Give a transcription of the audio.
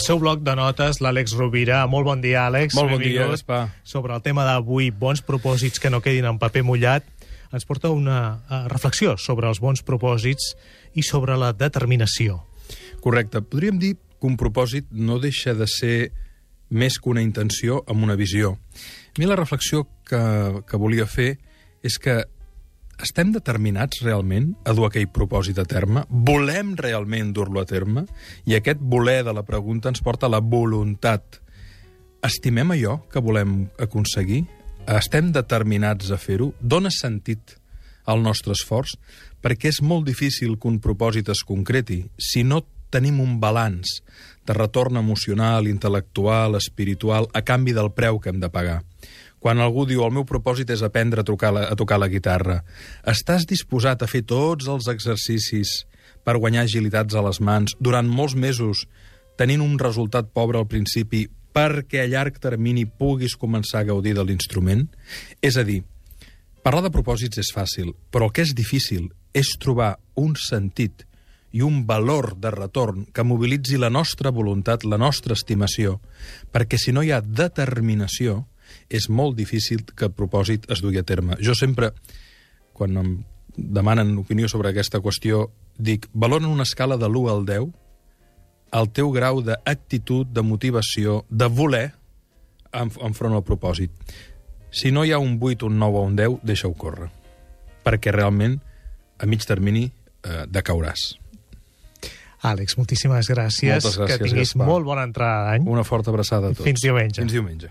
seu bloc de notes, l'Àlex Rovira. Molt bon dia, Àlex. Molt bon dia. Gaspar. Sobre el tema d'avui, bons propòsits que no quedin en paper mullat, ens porta una uh, reflexió sobre els bons propòsits i sobre la determinació. Correcte. Podríem dir que un propòsit no deixa de ser més que una intenció amb una visió. A mi la reflexió que, que volia fer és que estem determinats realment a dur aquell propòsit a terme? Volem realment dur-lo a terme? I aquest voler de la pregunta ens porta a la voluntat. Estimem allò que volem aconseguir? Estem determinats a fer-ho? Dóna sentit al nostre esforç? Perquè és molt difícil que un propòsit es concreti si no tenim un balanç de retorn emocional, intel·lectual, espiritual, a canvi del preu que hem de pagar. Quan algú diu el meu propòsit és aprendre a tocar la, a tocar la guitarra, estàs disposat a fer tots els exercicis per guanyar agilitats a les mans durant molts mesos, tenint un resultat pobre al principi, perquè a llarg termini puguis començar a gaudir de l'instrument? És a dir, parlar de propòsits és fàcil, però el que és difícil és trobar un sentit i un valor de retorn que mobilitzi la nostra voluntat, la nostra estimació, perquè si no hi ha determinació, és molt difícil que el propòsit es dugui a terme. Jo sempre, quan em demanen opinió sobre aquesta qüestió, dic, valora en una escala de l'1 al 10 el teu grau d'actitud, de motivació, de voler enfront al propòsit. Si no hi ha un 8, un 9 o un 10, deixa-ho córrer. Perquè realment, a mig termini, eh, decauràs. Àlex, moltíssimes gràcies. Moltes gràcies, que tinguis Gaspar. molt bona entrada d'any. Una forta abraçada a tots. Fins diumenge. Fins diumenge.